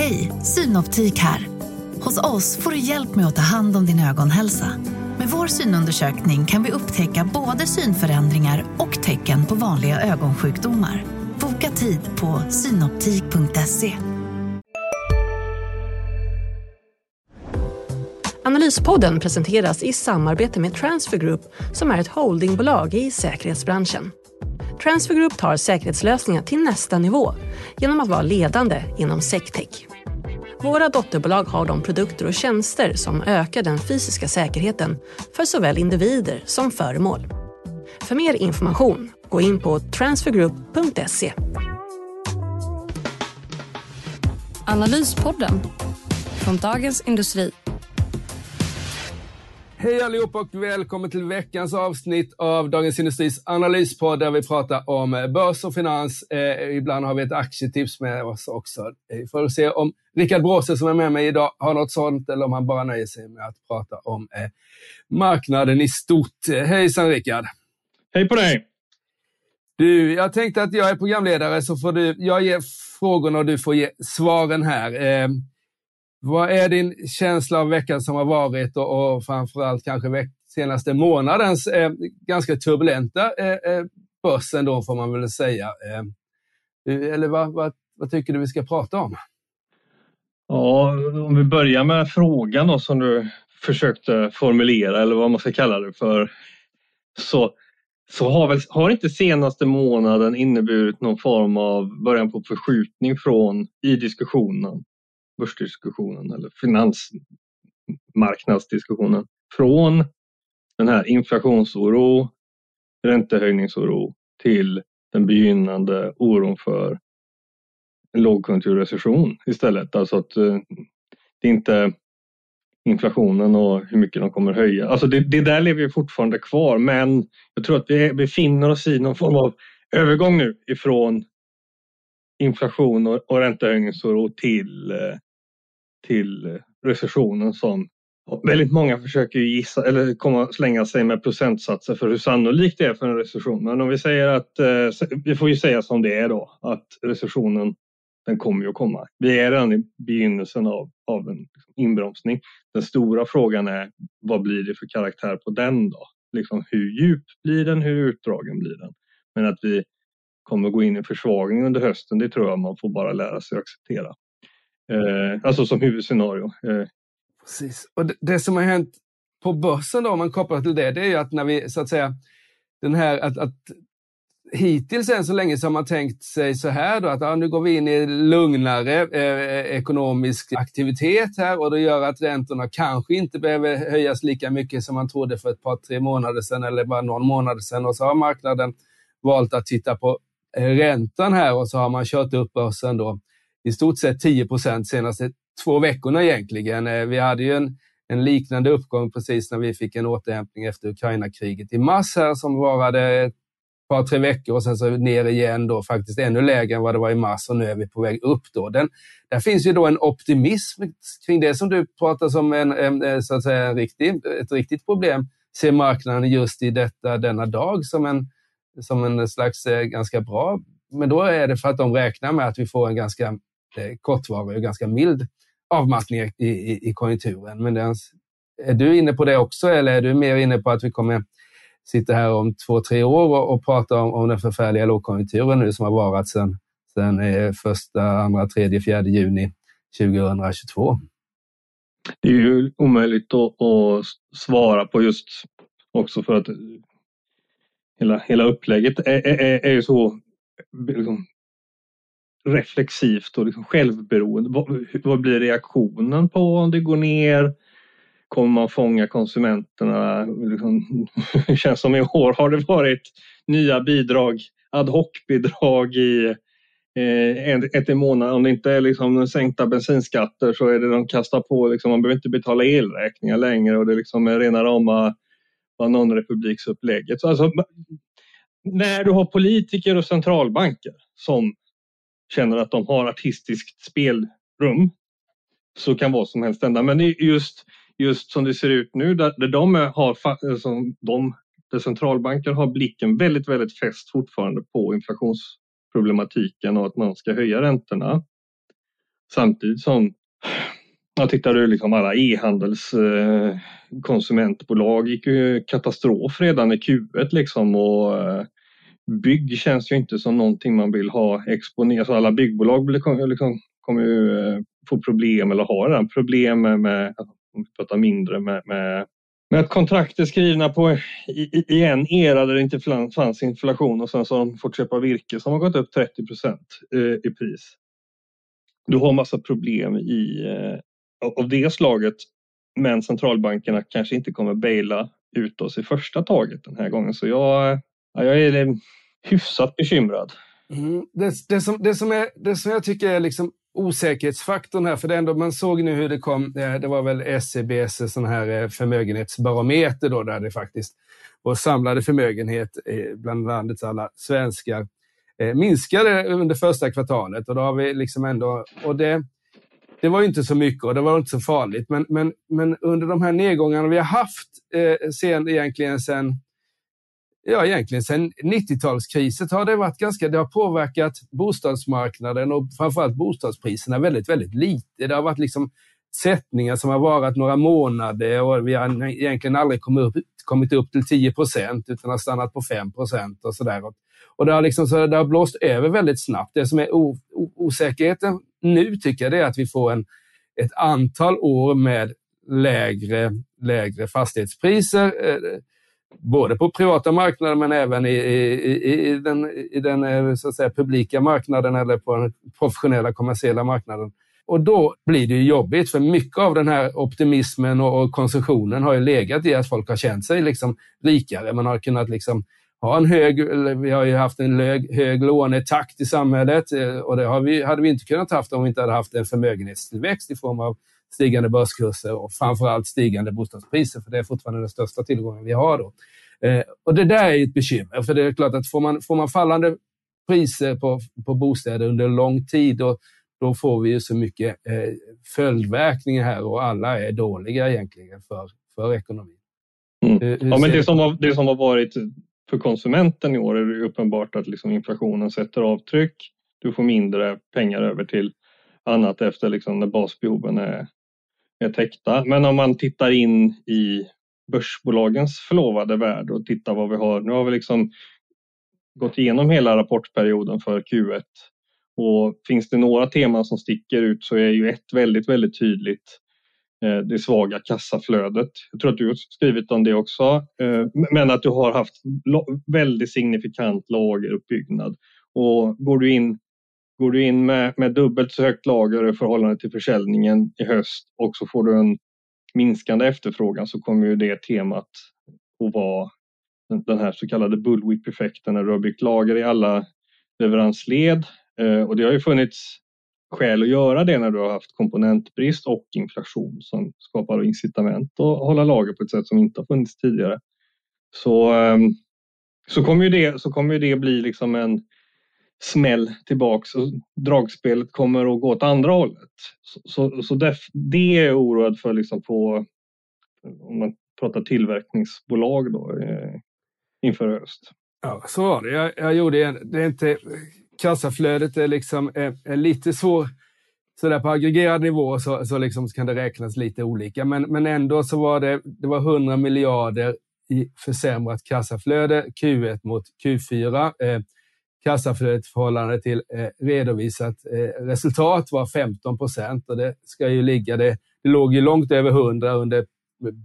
Hej, Synoptik här. Hos oss får du hjälp med att ta hand om din ögonhälsa. Med vår synundersökning kan vi upptäcka både synförändringar och tecken på vanliga ögonsjukdomar. Boka tid på synoptik.se. Analyspodden presenteras i samarbete med Transfer Group som är ett holdingbolag i säkerhetsbranschen. Transfer Group tar säkerhetslösningar till nästa nivå genom att vara ledande inom sectech. Våra dotterbolag har de produkter och tjänster som ökar den fysiska säkerheten för såväl individer som föremål. För mer information, gå in på transfergroup.se. Analyspodden från Dagens Industri. Hej allihop och välkommen till veckans avsnitt av Dagens Industris analyspodd där vi pratar om börs och finans. Eh, ibland har vi ett aktietips med oss också. Vi får se om Rickard Bråse som är med mig idag har något sånt eller om han bara nöjer sig med att prata om eh, marknaden i stort. Hejsan Rickard! Hej på dig! Du, jag tänkte att jag är programledare så får du, jag ger frågorna och du får ge svaren här. Vad är din känsla av veckan som har varit och, och framförallt kanske veck, senaste månadens eh, ganska turbulenta eh, eh börsen då får man väl säga. Eh, eh, eller vad, vad, vad, tycker du vi ska prata om? Ja, om vi börjar med frågan då som du försökte formulera eller vad man ska kalla det för. Så, så har, väl, har inte senaste månaden inneburit någon form av början på förskjutning från i diskussionen börsdiskussionen eller finansmarknadsdiskussionen från den här inflationsoro, räntehöjningsoro till den begynnande oron för en lågkonjunkturrecession istället. Alltså att eh, det är inte inflationen och hur mycket de kommer höja. Alltså det, det där lever ju fortfarande kvar men jag tror att vi befinner oss i någon form av övergång nu ifrån inflation och, och räntehöjningsoro till eh, till recessionen som väldigt många försöker gissa eller komma, slänga sig med procentsatser för hur sannolikt det är för en recession. Men om vi säger att, eh, vi får ju säga som det är då, att recessionen den kommer ju att komma. Vi är redan i begynnelsen av, av en inbromsning. Den stora frågan är vad blir det för karaktär på den då? Liksom hur djup blir den? Hur utdragen blir den? Men att vi kommer gå in i försvagning under hösten, det tror jag man får bara lära sig att acceptera. Eh, alltså som huvudscenario. Eh. Precis. Och det, det, som har hänt på börsen då, om man kopplar till det, det är ju att när vi så att säga, den här att, att hittills än så länge så har man tänkt sig så här då att ja, nu går vi in i lugnare eh, ekonomisk aktivitet här och det gör att räntorna kanske inte behöver höjas lika mycket som man trodde för ett par, tre månader sedan eller bara någon månad sedan och så har marknaden valt att titta på eh, räntan här och så har man kört upp börsen då i stort sett 10 procent senaste två veckorna egentligen. Eh, vi hade ju en, en liknande uppgång precis när vi fick en återhämtning efter Ukraina-kriget i mars här som varade ett par, tre veckor och sen så ner igen då faktiskt ännu lägre än vad det var i mars och nu är vi på väg upp då. Den, där finns ju då en optimism kring det som du pratar som en, en, eh, så att säga, en riktig, ett riktigt problem ser marknaden just i detta, denna dag som en, som en slags eh, ganska bra men då är det för att de räknar med att vi får en ganska Eh, kortvarig och ganska mild avmattning i, i, i konjunkturen. Men den, är du inne på det också eller är du mer inne på att vi kommer sitta här om två, tre år och, och prata om, om den förfärliga lågkonjunkturen nu som har varat sedan, sen, eh, första, andra, tredje, fjärde juni 2022? Det är ju omöjligt att, att svara på just också för att hela, hela upplägget är, är, är ju så liksom, reflexivt och liksom självberoende. Vad, vad, blir reaktionen på om det går ner? Kommer man fånga konsumenterna? Liksom, det känns som i år har det varit nya bidrag, ad hoc-bidrag i eh, ett i månaden. Om det inte är liksom sänkta bensinskatter så är det de kastar på, liksom, man behöver inte betala elräkningar längre och det liksom är rena rama bananrepubliksupplägget. Så alltså, när du har politiker och centralbanker som känner att de har artistiskt spelrum så kan vad som helst hända. Men just, just som det ser ut nu där, där de har, som de, där centralbanker har blicken väldigt, väldigt fäst fortfarande på inflationsproblematiken och att man ska höja räntorna Samtidigt som jag tittar du liksom alla e-handelskonsumentbolag. eh, gick ju katastrof redan i Q1 liksom och eh, bygg känns ju inte som någonting man vill ha exponerat. Alltså alla byggbolag liksom, kommer ju eh, få problem eller har redan problem med, alltså, om vi pratar mindre med, med, med att kontrakt är skrivna på i, i en era där det inte fanns inflation och sen så har de fått köpa virke som har gått upp 30 procent eh, i pris. Du har massa problem i, eh, av det slaget men centralbankerna kanske inte kommer baila ut oss i första taget den här gången. Så jag, eh, jag är liksom hyfsat bekymrad. Mm. Det, det, som, det, som är, det som jag tycker är liksom osäkerhetsfaktorn här, för det ändå, man såg nu hur det kom, eh, det var väl SCBs eh, sån här eh, förmögenhetsbarometer då, där det faktiskt vår samlade förmögenhet bland landets alla svenskar minskade under första kvartalet. Och då har vi liksom ändå, och det, det var inte så mycket och det var inte så farligt. Men, men, men under de här nedgångarna vi har haft eh, sen, egentligen sen Ja, egentligen sen 90-talskrisen har det varit ganska, det har påverkat bostadsmarknaden och framförallt bostadspriserna väldigt, väldigt lite. Det har varit liksom sättningar som har varit några månader och vi har egentligen aldrig kommit upp, kommit upp till 10 procent utan har stannat på 5 procent och sådär. Och det har, liksom, så det har blåst över väldigt snabbt. Det som är o, o, osäkerheten nu tycker jag det är att vi får en, ett antal år med lägre, lägre fastighetspriser. Eh, Både på privata marknaden, men även i, i, i den, i den eh, så att säga, publika marknaden eller på den professionella kommersiella marknaden. Och då blir det jobbigt, för mycket av den här optimismen och, och konsumtionen har ju legat i att folk har känt sig liksom rikare. Man har kunnat liksom ha en hög, vi har ju haft en hög, hög lånetakt i samhället eh, och det har vi, hade vi inte kunnat haft om vi inte hade haft en förmögenhetstillväxt i form av stigande börskurser och framförallt stigande bostadspriser, för det är fortfarande den största tillgången vi har. Då. Eh, och det där är ett bekymmer, för det är klart att får man, får man fallande priser på, på bostäder under lång tid, då, då får vi ju så mycket eh, följdverkningar här och alla är dåliga egentligen för, för ekonomin. Mm. Ja, men det som, har, det som har varit för konsumenten i år är det uppenbart att liksom inflationen sätter avtryck. Du får mindre pengar över till annat efter liksom när basbehoven är, är täckta. Men om man tittar in i börsbolagens förlovade värld och tittar vad vi har. Nu har vi liksom gått igenom hela rapportperioden för Q1 och finns det några teman som sticker ut så är ju ett väldigt, väldigt tydligt eh, det svaga kassaflödet. Jag tror att du har skrivit om det också. Eh, men att du har haft väldigt signifikant lageruppbyggnad. Och går du in, går du in med, med dubbelt så högt lager i förhållande till försäljningen i höst och så får du en minskande efterfrågan så kommer ju det temat att vara den här så kallade bullwhip-effekten när du har byggt lager i alla leveransled. Eh, och det har ju funnits skäl att göra det när du har haft komponentbrist och inflation som skapar incitament att hålla lager på ett sätt som inte har funnits tidigare. Så, ehm, så kommer ju det, så kommer ju det bli liksom en smäll tillbaks och dragspelet kommer att gå åt andra hållet. Så, så, så det, det är jag oroad för liksom på, om man pratar tillverkningsbolag då, eh, inför höst. Ja, så var det. Jag, jag gjorde en, det är inte kassaflödet är, liksom, är, är lite svår. Så där på aggregerad nivå så, så, liksom kan det räknas lite olika, men, men ändå så var det, det var 100 miljarder i försämrat kassaflöde Q1 mot Q4. Eh, kassaflödet i förhållande till eh, redovisat eh, resultat var 15 procent och det ska ju ligga, det, det låg ju långt över 100 under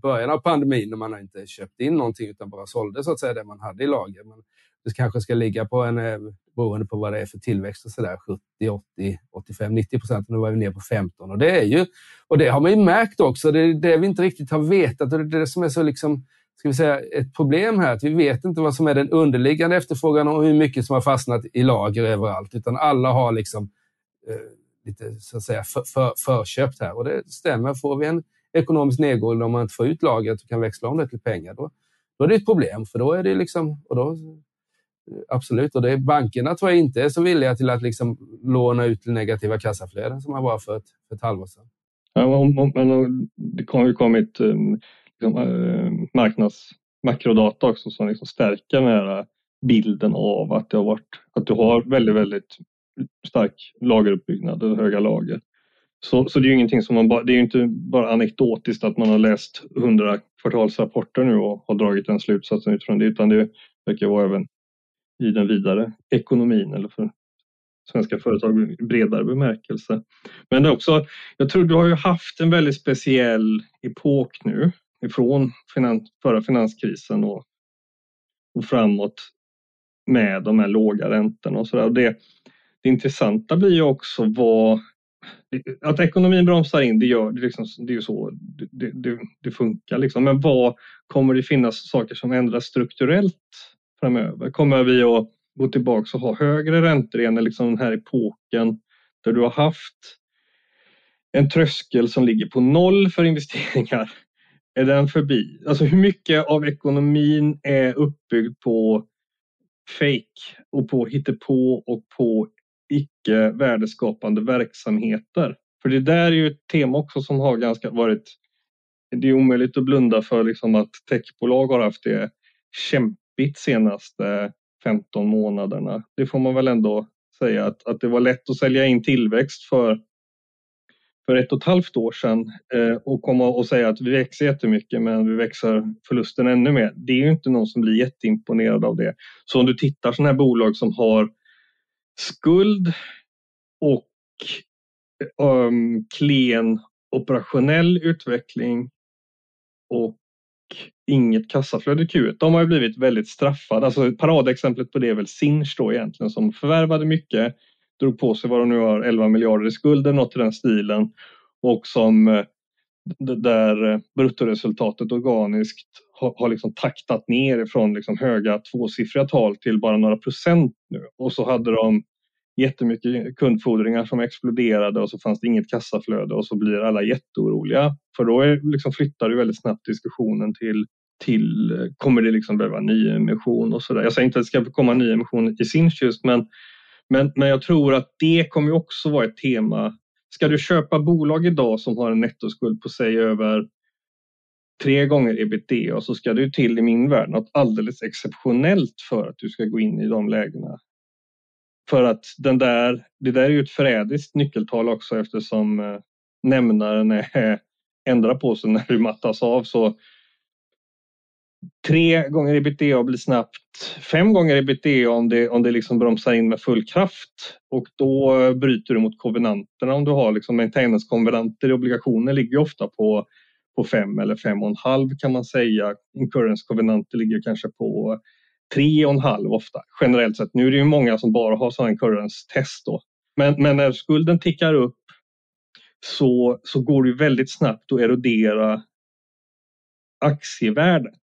början av pandemin när man inte köpt in någonting utan bara sålde så att säga det man hade i lager. Men det kanske ska ligga på en, eh, beroende på vad det är för tillväxt, och så där, 70, 80, 85, 90 procent. Nu var vi ner på 15 och det är ju, och det har man ju märkt också. Det är det vi inte riktigt har vetat och det är det som är så liksom, ska vi säga, ett problem här. Att vi vet inte vad som är den underliggande efterfrågan och hur mycket som har fastnat i lager överallt, utan alla har liksom eh, lite så att säga för, för, förköpt här och det stämmer. Får vi en ekonomisk nedgång om man inte får ut lagret och kan växla om det till pengar, då, då är det ett problem. För då är det liksom, och då eh, Absolut, och det är, bankerna tror jag inte är så villiga till att liksom låna ut till negativa kassaflöden som man var för ett, för ett halvår sedan. Ja, men det har ju kommit um, liksom, marknads makrodata också som liksom stärker den här eh, bilden av att, det har varit, att du har väldigt, väldigt stark lageruppbyggnad och höga lager. Så, så det är ju ingenting som man bara, det är ju inte bara anekdotiskt att man har läst hundra kvartalsrapporter nu och har dragit den slutsatsen utifrån det, utan det verkar vara även i den vidare ekonomin eller för svenska företag i bredare bemärkelse. Men det är också, jag tror du har ju haft en väldigt speciell epok nu ifrån finans, förra finanskrisen och, och framåt med de här låga räntorna och sådär. Det, det intressanta blir ju också vad att ekonomin bromsar in, det, gör, det, liksom, det är ju så det, det, det, funkar. Liksom. Men vad kommer det finnas saker som ändras strukturellt framöver? Kommer vi att gå tillbaka och ha högre räntor igen, liksom den här epoken där du har haft en tröskel som ligger på noll för investeringar? Är den förbi? Alltså hur mycket av ekonomin är uppbyggd på fake och på hittepå och på icke värdeskapande verksamheter. För det där är ju ett tema också som har ganska varit det är omöjligt att blunda för liksom att techbolag har haft det kämpigt senaste 15 månaderna. Det får man väl ändå säga att, att det var lätt att sälja in tillväxt för, för ett och ett halvt år sedan eh, och komma och säga att vi växer jättemycket men vi växer förlusten ännu mer. Det är ju inte någon som blir jätteimponerad av det. Så om du tittar sådana här bolag som har skuld och um, klen operationell utveckling och inget kassaflöde i Q1. De har ju blivit väldigt straffade. Alltså paradexemplet på det är väl Sinch då egentligen som förvärvade mycket, drog på sig vad de nu har 11 miljarder i skulder, något i den stilen och som eh, där eh, bruttoresultatet organiskt har, har liksom taktat ner ifrån liksom höga tvåsiffriga tal till bara några procent nu. Och så hade de jättemycket kundfordringar som exploderade och så fanns det inget kassaflöde och så blir alla jätteoroliga. För då är, liksom, flyttar du väldigt snabbt diskussionen till till, eh, kommer det liksom behöva nyemission och sådär. Jag säger inte att det ska komma nyemission i Sinch just men, men, men jag tror att det kommer också vara ett tema. Ska du köpa bolag idag som har en nettoskuld på sig över tre gånger ebitda så ska det till i min värld något alldeles exceptionellt för att du ska gå in i de lägena. För att den där, det där är ju ett förrädiskt nyckeltal också eftersom eh, nämnaren är, eh, ändrar på sig när du mattas av. Så tre gånger ebitda blir snabbt fem gånger ebitda om det, om det liksom bromsar in med full kraft och då bryter du mot kovenanterna om du har liksom maintenance-konvenanter i obligationer ligger ofta på på fem eller fem och en halv kan man säga. Incurrence-konvenanter ligger kanske på tre och en halv ofta generellt sett. Nu är det ju många som bara har sådana incurrence-test då. Men, men när skulden tickar upp så, så går det väldigt snabbt att erodera aktievärdet.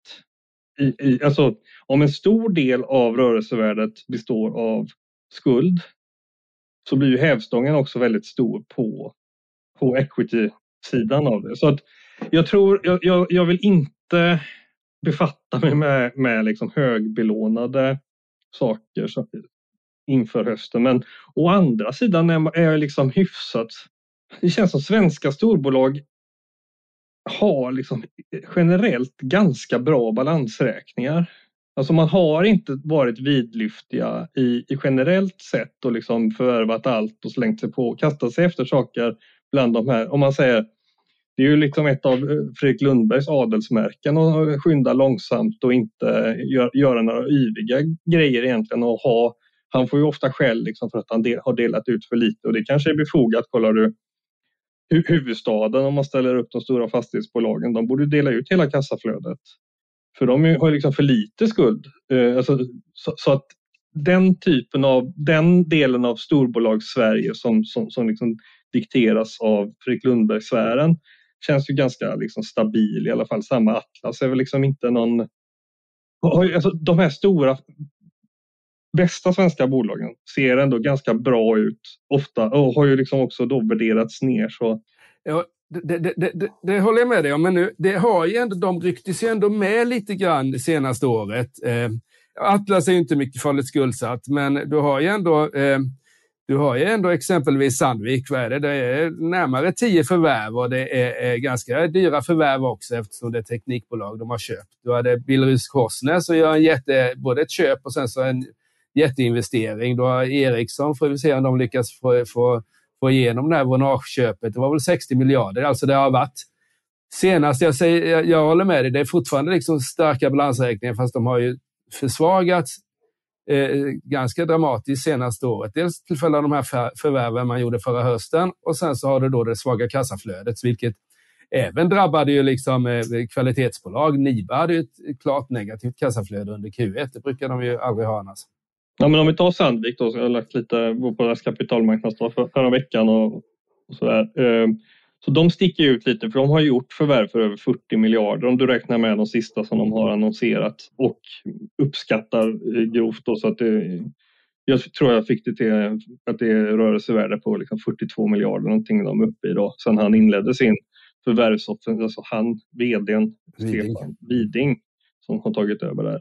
I, i, alltså, om en stor del av rörelsevärdet består av skuld så blir ju hävstången också väldigt stor på, på equity-sidan av det. Så att jag tror, jag, jag, jag vill inte befatta mig med, med liksom högbelånade saker så, inför hösten. Men å andra sidan är, är jag liksom hyfsat... Det känns som svenska storbolag har liksom generellt ganska bra balansräkningar. Alltså man har inte varit vidlyftiga i, i generellt sett och liksom förvärvat allt och slängt sig på och kastat sig efter saker bland de här. Om man säger det är ju liksom ett av eh, Fredrik Lundbergs adelsmärken att eh, skynda långsamt och inte göra några yviga grejer egentligen och ha han får ju ofta skäll liksom för att han del, har delat ut för lite och det kanske är befogat. Kollar du huvudstaden om man ställer upp de stora fastighetsbolagen, de borde dela ut hela kassaflödet. För de har liksom för lite skuld. Eh, alltså, så, så, att den typen av, den delen av storbolagssverige som, som, som liksom dikteras av Fredrik Lundberg-sfären känns ju ganska liksom stabil i alla fall. Samma Atlas är väl liksom inte någon... Alltså, de här stora bästa svenska bolagen ser ändå ganska bra ut ofta och har ju liksom också då värderats ner. Så. Ja, det, det, det, det, håller jag med dig om, men nu, det har ju ändå, de rycktes ju ändå med lite grann det senaste året. Eh, Atlas är ju inte mycket farligt skuldsatt, men du har ju ändå eh, du har ju ändå exempelvis Sandvik, vad är det? det är närmare tio förvärv och det är, är ganska dyra förvärv också eftersom det är teknikbolag de har köpt. Du hade Billerud Korsnäs som gör en jätte, både ett köp och sen så en jätteinvestering. Då har Ericsson, får vi se om de lyckas få, få, få igenom det här Vonage-köpet. Det var väl 60 miljarder, alltså det har varit senast, jag, säger, jag, jag håller med dig, det är fortfarande liksom starka balansräkningar fast de har ju försvagats eh, ganska dramatiskt senaste året. Dels till följd av de här förvärven man gjorde förra hösten och sen så har du då det svaga kassaflödet, vilket även drabbade ju liksom eh, kvalitetsbolag. Niba hade ju ett klart negativt kassaflöde under Q1. Det brukar de ju aldrig ha annars. Ja, men om vi tar Sandvik då, jag har lagt lite på deras kapitalmarknadsdag för, förra veckan och, och sådär. Eh, så de sticker ut lite för de har gjort förvärv för över 40 miljarder om du räknar med de sista som de har annonserat och uppskattar eh, grovt då så att det, jag tror jag fick det till att det är rörelsevärde på liksom 42 miljarder någonting de är uppe i då sen han inledde sin förvärvsoffensiv, alltså han, vdn Stefan Widing som har tagit över där.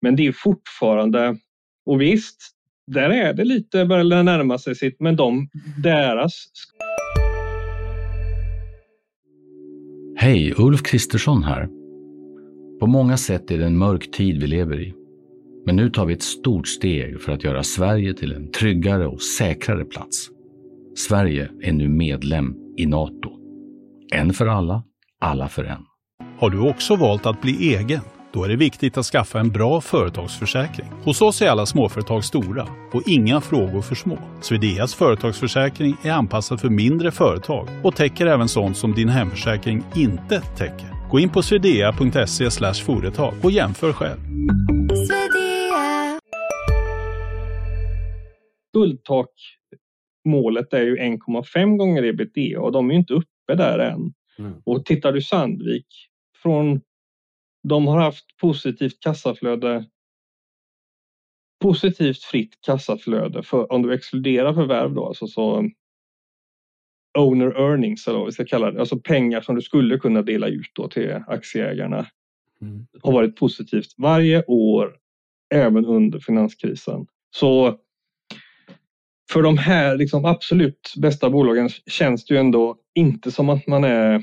Men det är fortfarande, och visst, där är det lite, börjar närma sig sitt, men de, deras Hej, Ulf Kristersson här. På många sätt är det en mörk tid vi lever i. Men nu tar vi ett stort steg för att göra Sverige till en tryggare och säkrare plats. Sverige är nu medlem i Nato. En för alla, alla för en. Har du också valt att bli egen? Då är det viktigt att skaffa en bra företagsförsäkring. Hos oss är alla småföretag stora och inga frågor för små. Swedeas företagsförsäkring är anpassad för mindre företag och täcker även sånt som din hemförsäkring inte täcker. Gå in på swedea.se företag och jämför själv. Guldtakmålet är ju 1,5 gånger ebitda och de är inte uppe där än. Mm. Och tittar du Sandvik från de har haft positivt kassaflöde positivt fritt kassaflöde för, om du exkluderar förvärv då, alltså så owner earnings eller vad vi ska kalla det, alltså pengar som du skulle kunna dela ut då till aktieägarna mm. har varit positivt varje år, även under finanskrisen. Så för de här liksom absolut bästa bolagen känns det ju ändå inte som att man är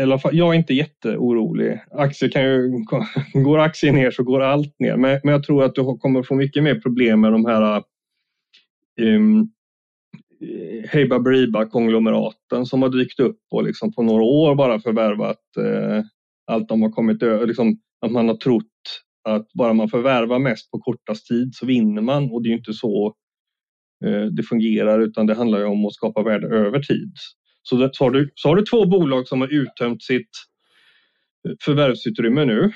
eller jag är inte jätteorolig. Aktier kan ju, går aktien ner så går allt ner. Men, men jag tror att du kommer få mycket mer problem med de här ehm, eh, um, Heiba Briba konglomeraten som har dykt upp och liksom på några år bara förvärvat eh, allt de har kommit över. Liksom, att man har trott att bara man förvärvar mest på kortast tid så vinner man och det är inte så eh, det fungerar utan det handlar om att skapa värde över tid. Så, det, så, har du, så har du två bolag som har uttömt sitt eh, förvärvsutrymme nu.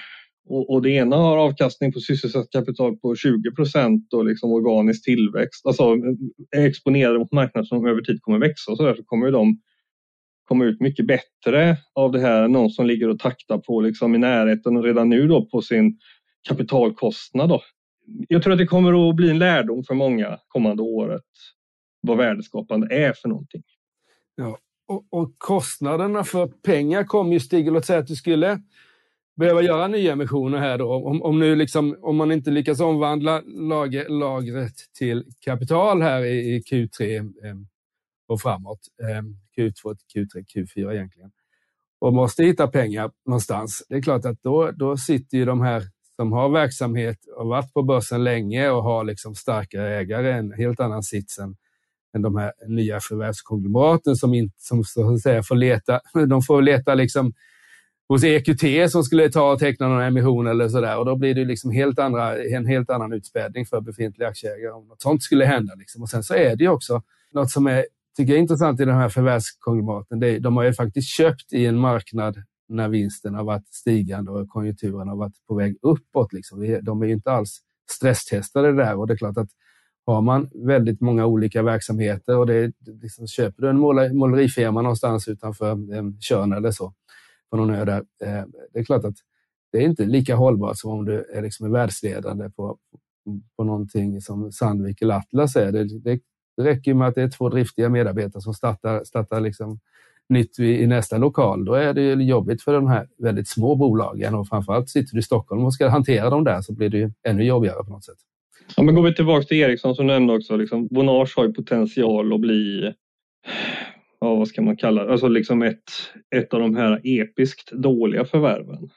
Och, och det ena har avkastning på sysselsatt kapital på 20 procent och liksom organisk tillväxt. Alltså är exponerade mot marknader som över tid kommer växa och så där så kommer de komma ut mycket bättre av det här. än Någon som ligger och taktar på liksom i närheten och redan nu då på sin kapitalkostnad. Då. Jag tror att det kommer att bli en lärdom för många kommande året vad värdeskapande är för någonting. Ja, och, och kostnaderna för pengar kommer ju Stig, låt säga att du skulle behöva göra nyemissioner här då. Om, om, nu liksom, om man inte lyckas omvandla lager, lagret till kapital här i, i Q3 eh, och framåt, eh, Q2 till Q3, Q4 egentligen, och måste hitta pengar någonstans. Det är klart att då, då sitter ju de här som har verksamhet och varit på börsen länge och har liksom starka ägare en helt annan sits än än de här nya förvärvskonglomeraten som, inte, som så att säga får leta. De får leta liksom hos EQT som skulle ta och teckna någon emission eller så där. och då blir det liksom helt andra, en helt annan utspädning för befintliga aktieägare om något sånt skulle hända. Liksom. Och sen så är det ju också något som är, tycker jag är intressant i de här förvärvskonglomeraten. Det, de har ju faktiskt köpt i en marknad när vinsten har varit stigande och konjunkturen har varit på väg uppåt. Liksom. De är ju inte alls stresstestade där och det är klart att har man väldigt många olika verksamheter och det, liksom, köper du en målerifirma någonstans utanför eh, Tjörn eller så, på någon ö där, eh, det är klart att det är inte lika hållbart som om du är liksom världsledande på, på någonting som Sandvik eller Atlas är. Det, det, det räcker med att det är två driftiga medarbetare som startar, startar liksom nytt i, i nästa lokal. Då är det jobbigt för de här väldigt små bolagen och framförallt sitter du i Stockholm och ska hantera dem där så blir det ännu jobbigare på något sätt. Ja, men går vi tillbaka till Ericsson som nämnde också, liksom, Bonage har ju potential att bli ja, vad ska man kalla det, alltså liksom ett, ett av de här episkt dåliga förvärven.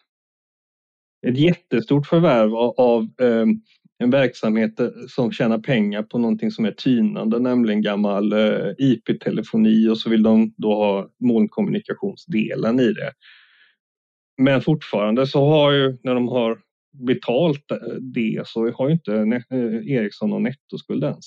Ett jättestort förvärv av, av eh, en verksamhet som tjänar pengar på någonting som är tynande, nämligen gammal eh, IP-telefoni och så vill de då ha molnkommunikationsdelen i det. Men fortfarande så har ju, när de har betalt eh, det så har ju inte eh, Ericsson någon nettoskuld ens.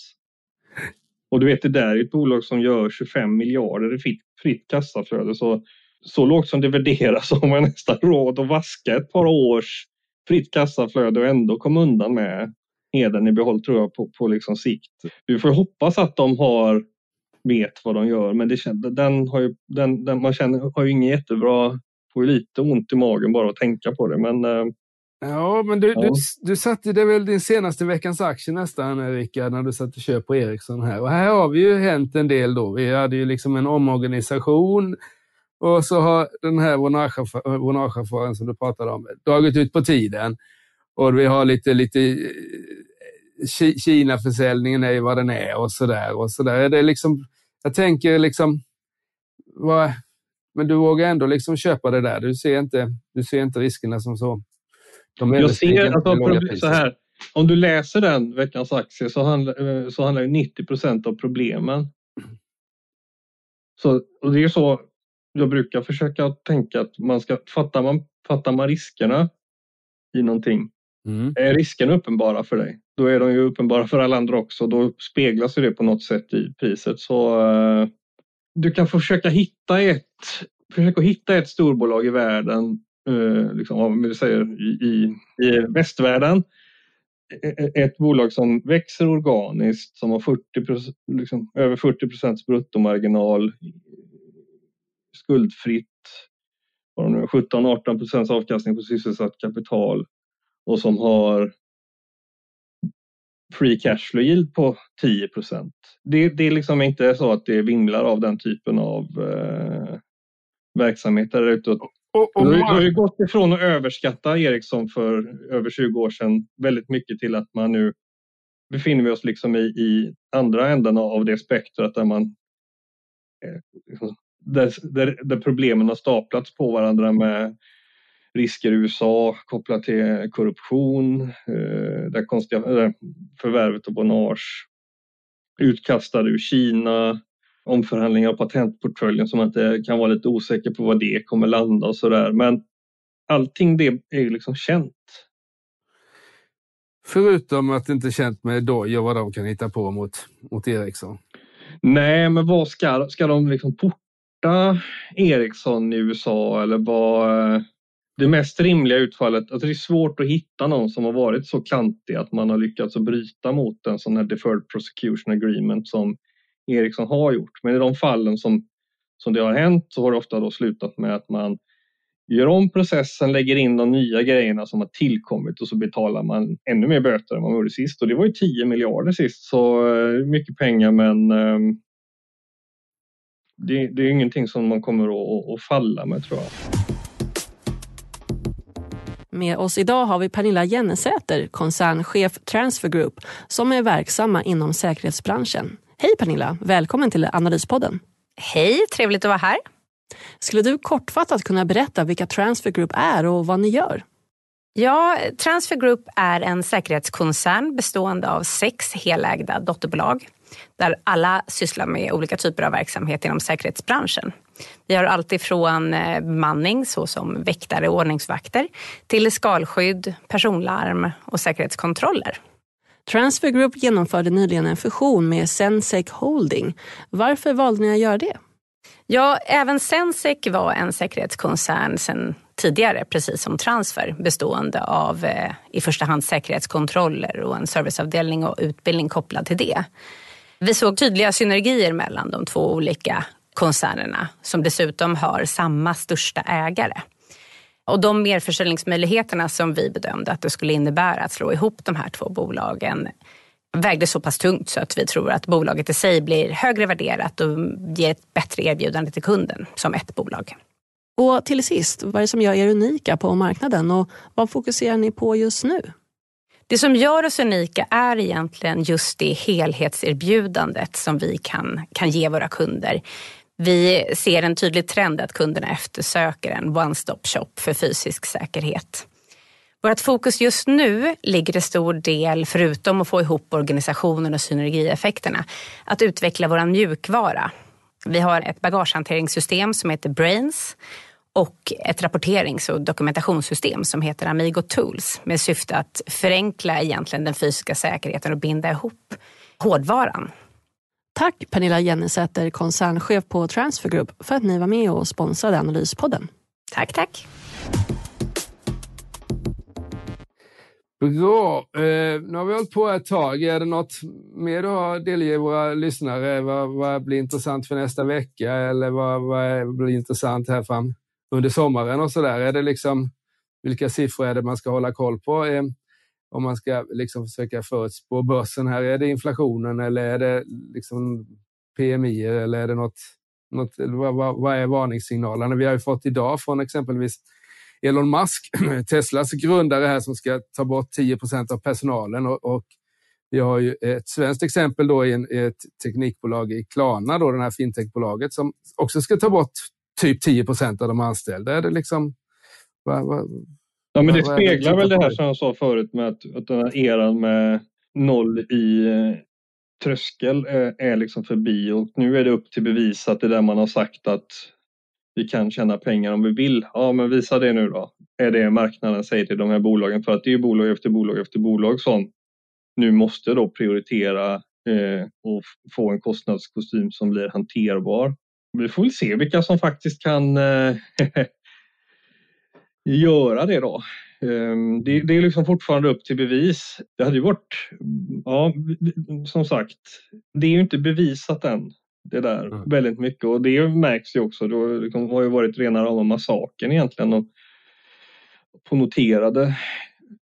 Och du vet, det där är ett bolag som gör 25 miljarder i fritt, fritt kassaflöde. Så, så lågt som det värderas har man nästan råd att vaska ett par års fritt kassaflöde och ändå komma undan med heden i behåll tror jag på, på liksom sikt. Vi får hoppas att de har vet vad de gör men det, den har ju, den, den man känner har ju ingen jättebra, får ju lite ont i magen bara att tänka på det men eh, Ja, men du, ja. du, du satte det väl din senaste veckans aktie nästan, Rickard, när du satt och köp på Ericsson här. Och här har vi ju hänt en del då. Vi hade ju liksom en omorganisation och så har den här Vonage-affären som du pratade om dragit ut på tiden. Och vi har lite, lite eh, Kina-försäljningen är ju vad den är och sådär. Och så där. Det är liksom, jag tänker liksom, vad, men du vågar ändå liksom köpa det där. Du ser inte, du ser inte riskerna som så. Jag ser, alltså, så här, om du läser den veckans aktie så handlar, eh, så handlar 90 procent av problemen. Så, och det är så jag brukar försöka tänka att man ska, fattar man, fattar man riskerna i någonting, mm. är riskerna uppenbara för dig, då är de ju uppenbara för alla andra också. Då speglas det på något sätt i priset. Så uh, du kan försöka hitta ett, försöka hitta ett storbolag i världen, Eh, liksom, om säger i, i, i västvärlden, e, e, ett bolag som växer organiskt, som har 40, liksom, över 40 procents bruttomarginal, skuldfritt, 17-18 procents avkastning på sysselsatt kapital och som har free cash flow yield på 10 procent. Det, det är liksom inte så att det vimlar av den typen av eh, verksamheter Utan. Och, och, du har ju gått ifrån att överskatta Ericsson för över 20 år sedan väldigt mycket till att man nu befinner vi oss liksom i, i andra änden av det spektrat där man eh, liksom där, där, där problemen har staplats på varandra med risker i USA kopplat till korruption, eh, där konstiga, där förvärvet av Bonage, utkastade ur Kina, omförhandlingar av patentportföljen som man inte kan vara lite osäker på vad det kommer landa och sådär. Men allting det är liksom känt. Förutom att det inte är känt med Dojo vad de kan hitta på mot, mot Ericsson. Nej, men vad ska, ska de liksom porta Ericsson i USA eller var eh, det mest rimliga utfallet? Alltså det är svårt att hitta någon som har varit så kantig att man har lyckats att bryta mot en sån här deferred prosecution agreement som Ericsson har gjort. Men i de fallen som, som det har hänt så har det ofta då slutat med att man gör om processen, lägger in de nya grejerna som har tillkommit och så betalar man ännu mer böter än man gjorde sist. Och det var ju 10 miljarder sist, så eh, mycket pengar men um, det, det är ingenting som man kommer att, att falla med tror jag. Med oss idag har vi Pernilla Jennesäter, koncernchef Transfer Group, som är verksamma inom säkerhetsbranschen. Hej Pernilla, välkommen till Analyspodden. Hej, trevligt att vara här. Skulle du kortfattat kunna berätta vilka Transfer Group är och vad ni gör? Ja, Transfer Group är en säkerhetskoncern bestående av sex helägda dotterbolag där alla sysslar med olika typer av verksamhet inom säkerhetsbranschen. Vi har allt ifrån eh, bemanning såsom väktare och ordningsvakter till skalskydd, personlarm och säkerhetskontroller. Transfer Group genomförde nyligen en fusion med Sensec Holding. Varför valde ni att göra det? Ja, även Sensec var en säkerhetskoncern sedan tidigare, precis som Transfer, bestående av eh, i första hand säkerhetskontroller och en serviceavdelning och utbildning kopplad till det. Vi såg tydliga synergier mellan de två olika koncernerna som dessutom har samma största ägare. Och de merförsäljningsmöjligheterna som vi bedömde att det skulle innebära att slå ihop de här två bolagen vägde så pass tungt så att vi tror att bolaget i sig blir högre värderat och ger ett bättre erbjudande till kunden som ett bolag. Och till sist, vad är det som gör er unika på marknaden och vad fokuserar ni på just nu? Det som gör oss unika är egentligen just det helhetserbjudandet som vi kan, kan ge våra kunder. Vi ser en tydlig trend att kunderna eftersöker en one-stop shop för fysisk säkerhet. Vårt fokus just nu ligger i stor del, förutom att få ihop organisationen och synergieffekterna, att utveckla vår mjukvara. Vi har ett bagagehanteringssystem som heter Brains och ett rapporterings och dokumentationssystem som heter Amigo Tools med syfte att förenkla egentligen den fysiska säkerheten och binda ihop hårdvaran. Tack Pernilla Jennesäter, koncernchef på Transfer Group, för att ni var med och sponsrade Analyspodden. Tack, tack. Bra. Eh, nu har vi hållit på ett tag. Är det något mer du har delge våra lyssnare? Vad, vad blir intressant för nästa vecka eller vad, vad blir intressant här fram under sommaren och så där? Är det liksom vilka siffror är det man ska hålla koll på? Om man ska liksom försöka förutspå börsen här. Är det inflationen eller är det liksom PMI eller är det något, något vad, vad, vad är varningssignalerna? Vi har ju fått idag från exempelvis Elon Musk, Teslas grundare här som ska ta bort 10 procent av personalen och, och vi har ju ett svenskt exempel då i, en, i ett teknikbolag i Klarna, då, det här fintechbolaget, som också ska ta bort typ 10 procent av de anställda. Är det liksom, vad, vad, ja, men det speglar väl det här som jag sa förut med att, att den här eran med noll i eh, tröskel är, är liksom förbi och nu är det upp till bevis att det där man har sagt att vi kan tjäna pengar om vi vill. Ja, men visa det nu då. Är det marknaden säger till de här bolagen? För att det är bolag efter bolag efter bolag som nu måste då prioritera eh, och få en kostnadskostym som blir hanterbar. Vi får väl se vilka som faktiskt kan eh, göra det då. Eh, det, det, är liksom fortfarande upp till bevis. Det hade ju varit, ja, som sagt, det är ju inte bevisat än det där mm. väldigt mycket och det märks ju också. Det liksom, har ju varit rena rama massakern egentligen och på noterade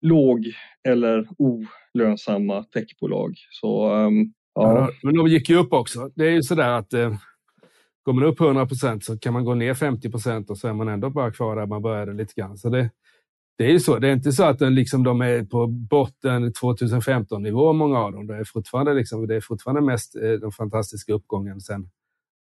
låg eller olönsamma techbolag. Så, um, ja. ja. Men de gick ju upp också. Det är ju sådär att eh, går man upp 100 procent så kan man gå ner 50 procent och så är man ändå bara kvar där man började lite grann. Så det, det är ju så. Det är inte så att den, liksom, de är på botten 2015-nivå, många av dem. Det är fortfarande, liksom, det är fortfarande mest eh, den fantastiska uppgången sen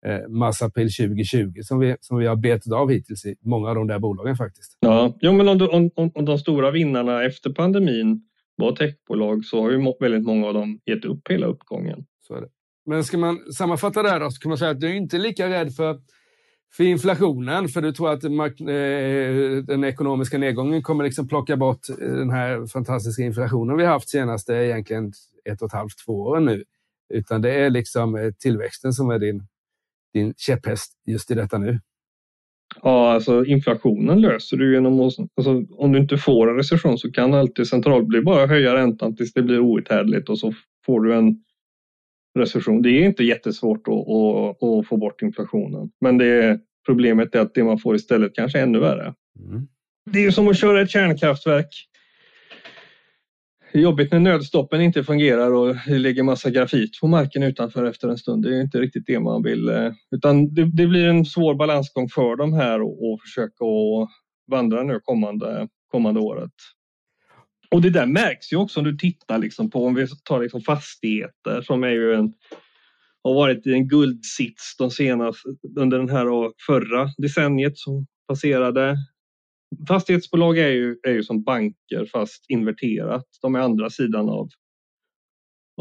eh, mars-april 2020 som vi, som vi har betat av hittills i många av de där bolagen faktiskt. Ja, jo, men om, om, om, om de stora vinnarna efter pandemin var techbolag så har ju väldigt många av dem gett upp hela uppgången. Så är det. Men ska man sammanfatta det här då, så kan man säga att du är inte lika rädd för för inflationen, för du tror att eh, den ekonomiska nedgången kommer liksom plocka bort eh, den här fantastiska inflationen vi haft senaste egentligen ett och ett halvt, två år nu. Utan det är liksom eh, tillväxten som är din, din käpphäst just i detta nu. Ja, alltså inflationen löser du genom att, alltså, om du inte får en recession så kan alltid centralbli bara höja räntan tills det blir outhärdligt och så får du en recession. Det är inte jättesvårt att, att, att få bort inflationen. Men det, problemet är att det man får istället kanske är ännu värre. Mm. Det är som att köra ett kärnkraftverk. Det är jobbigt när nödstoppen inte fungerar och det ligger massa grafit på marken utanför efter en stund. Det är inte riktigt det man vill. Eh, utan det, det blir en svår balansgång för dem här och, och försöka att vandra nu kommande, kommande året. Och det där märks ju också om du tittar liksom på, om vi tar liksom fastigheter som är ju en, har varit i en guldsits de senaste, under den här förra decenniet som passerade. Fastighetsbolag är ju, är ju som banker fast inverterat. De är andra sidan av,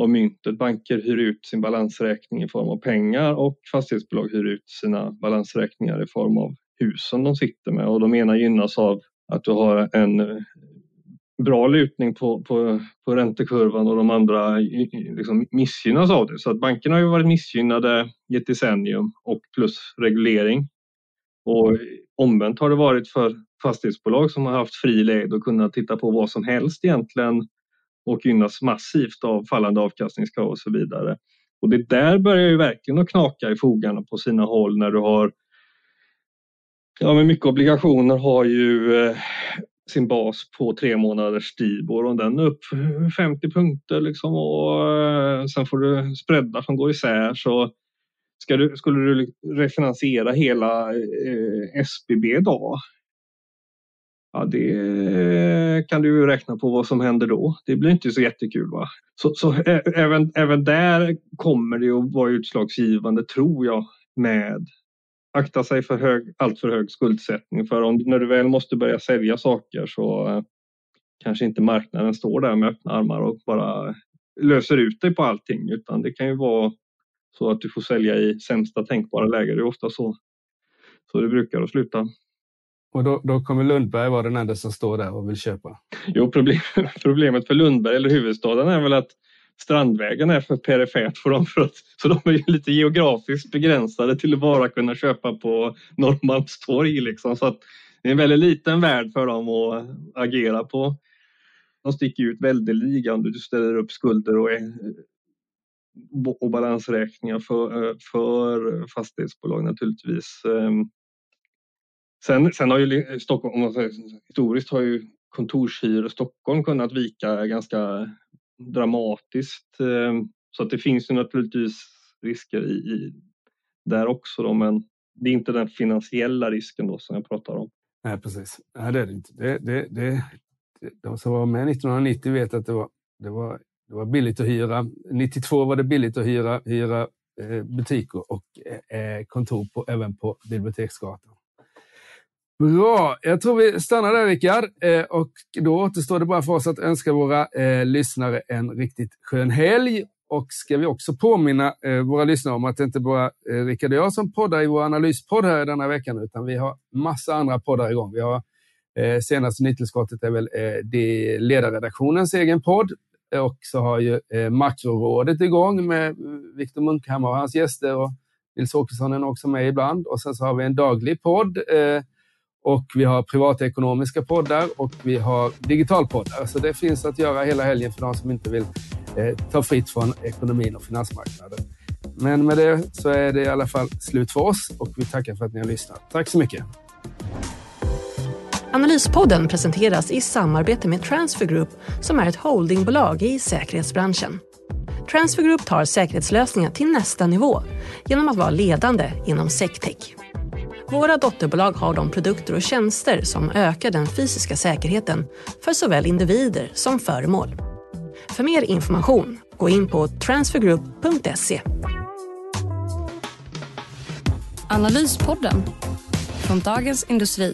av myntet. Banker hyr ut sin balansräkning i form av pengar och fastighetsbolag hyr ut sina balansräkningar i form av husen de sitter med och de ena gynnas av att du har en bra lutning på, på, på räntekurvan och de andra liksom missgynnas av det. Så att bankerna har ju varit missgynnade i ett decennium och plus reglering. Och omvänt har det varit för fastighetsbolag som har haft fri lejd och kunnat titta på vad som helst egentligen och gynnas massivt av fallande avkastningskrav och så vidare. Och det där börjar ju verkligen att knaka i fogarna på sina håll när du har Ja, men mycket obligationer har ju eh, sin bas på tre månaders Stibor och den är upp 50 punkter liksom och eh, sen får du spreadar som går isär så ska du, skulle du refinansiera hela eh, SBB då Ja, det kan du ju räkna på vad som händer då. Det blir inte så jättekul. va? Så, så eh, även, även där kommer det att vara utslagsgivande, tror jag, med akta sig för hög, allt för hög skuldsättning. För om, när du väl måste börja sälja saker så, kanske inte marknaden står där med öppna armar och bara löser ut dig på allting utan det kan ju vara så att du får sälja i sämsta tänkbara läge. Det är ofta så, så det brukar att sluta. Och då, då kommer Lundberg vara den enda som står där och vill köpa? Jo, problem, problemet för Lundberg eller huvudstaden är väl att Strandvägen är för perifert för dem. För att, så de är lite geografiskt begränsade till att bara kunna köpa på Norrmalmstorg. Liksom. Så att det är en väldigt liten värld för dem att agera på. De sticker ut väldeliga om du ställer upp skulder och, och balansräkningar för, för fastighetsbolag naturligtvis. Ehm, sen, sen har ju Stockholm, om man säger, historiskt har ju kontorshyror i Stockholm kunnat vika ganska dramatiskt. Eh, så att det finns ju naturligtvis risker i, i där också då, men det är inte den finansiella risken då som jag pratar om. Nej, precis. Nej, det är det inte. Det, det, det, de som var med 1990 vet att det var, det var, det var billigt att hyra. 92 var det billigt att hyra, hyra eh, butiker och eh, kontor på, även på Biblioteksgatan. Bra, jag tror vi stannar där Rickard. Eh, och då återstår det bara för oss att önska våra eh, lyssnare en riktigt skön helg. Och ska vi också påminna eh, våra lyssnare om att det inte bara är Rickard och jag som poddar i vår analyspodd här denna veckan, utan vi har massa andra poddar igång. Vi har eh, senaste nytillskottet är väl eh, det ledarredaktionens egen podd. Eh, och så har ju eh, Makrorådet igång med Viktor Munkhammar och hans gäster. Och Nils Åkesson är också med ibland. Och sen så har vi en daglig podd eh, och vi har privatekonomiska poddar och vi har digitalpoddar. Så det finns att göra hela helgen för de som inte vill eh, ta fritt från ekonomin och finansmarknaden. Men med det så är det i alla fall slut för oss och vi tackar för att ni har lyssnat. Tack så mycket. Analyspodden presenteras i samarbete med Transfer Group som är ett holdingbolag i säkerhetsbranschen. Transfer Group tar säkerhetslösningar till nästa nivå genom att vara ledande inom SecTech. Våra dotterbolag har de produkter och tjänster som ökar den fysiska säkerheten för såväl individer som föremål. För mer information, gå in på transfergroup.se. Analyspodden från Dagens Industri.